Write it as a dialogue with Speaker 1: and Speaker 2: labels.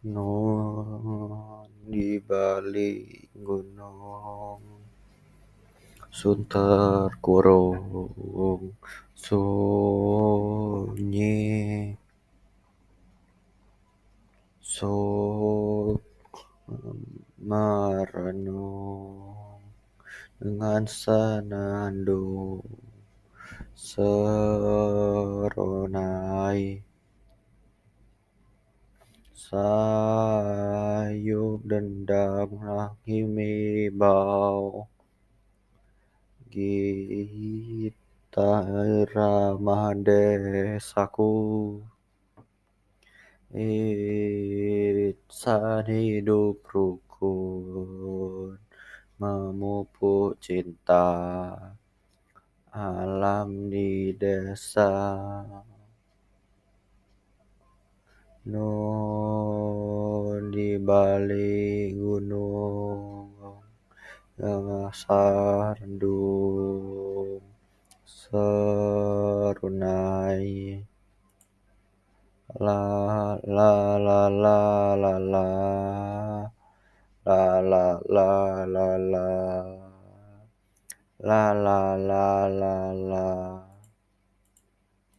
Speaker 1: Non di balik gunung Sunter kurung sunyi. Sun merenung dengan senandung. Seronai sayup dendang bau gitar irama desaku. Insan hidup rukun memupuk cinta. Alam di desa. Non di balik gunung yang sandung serunai la la la la la la la la la la la la la la la la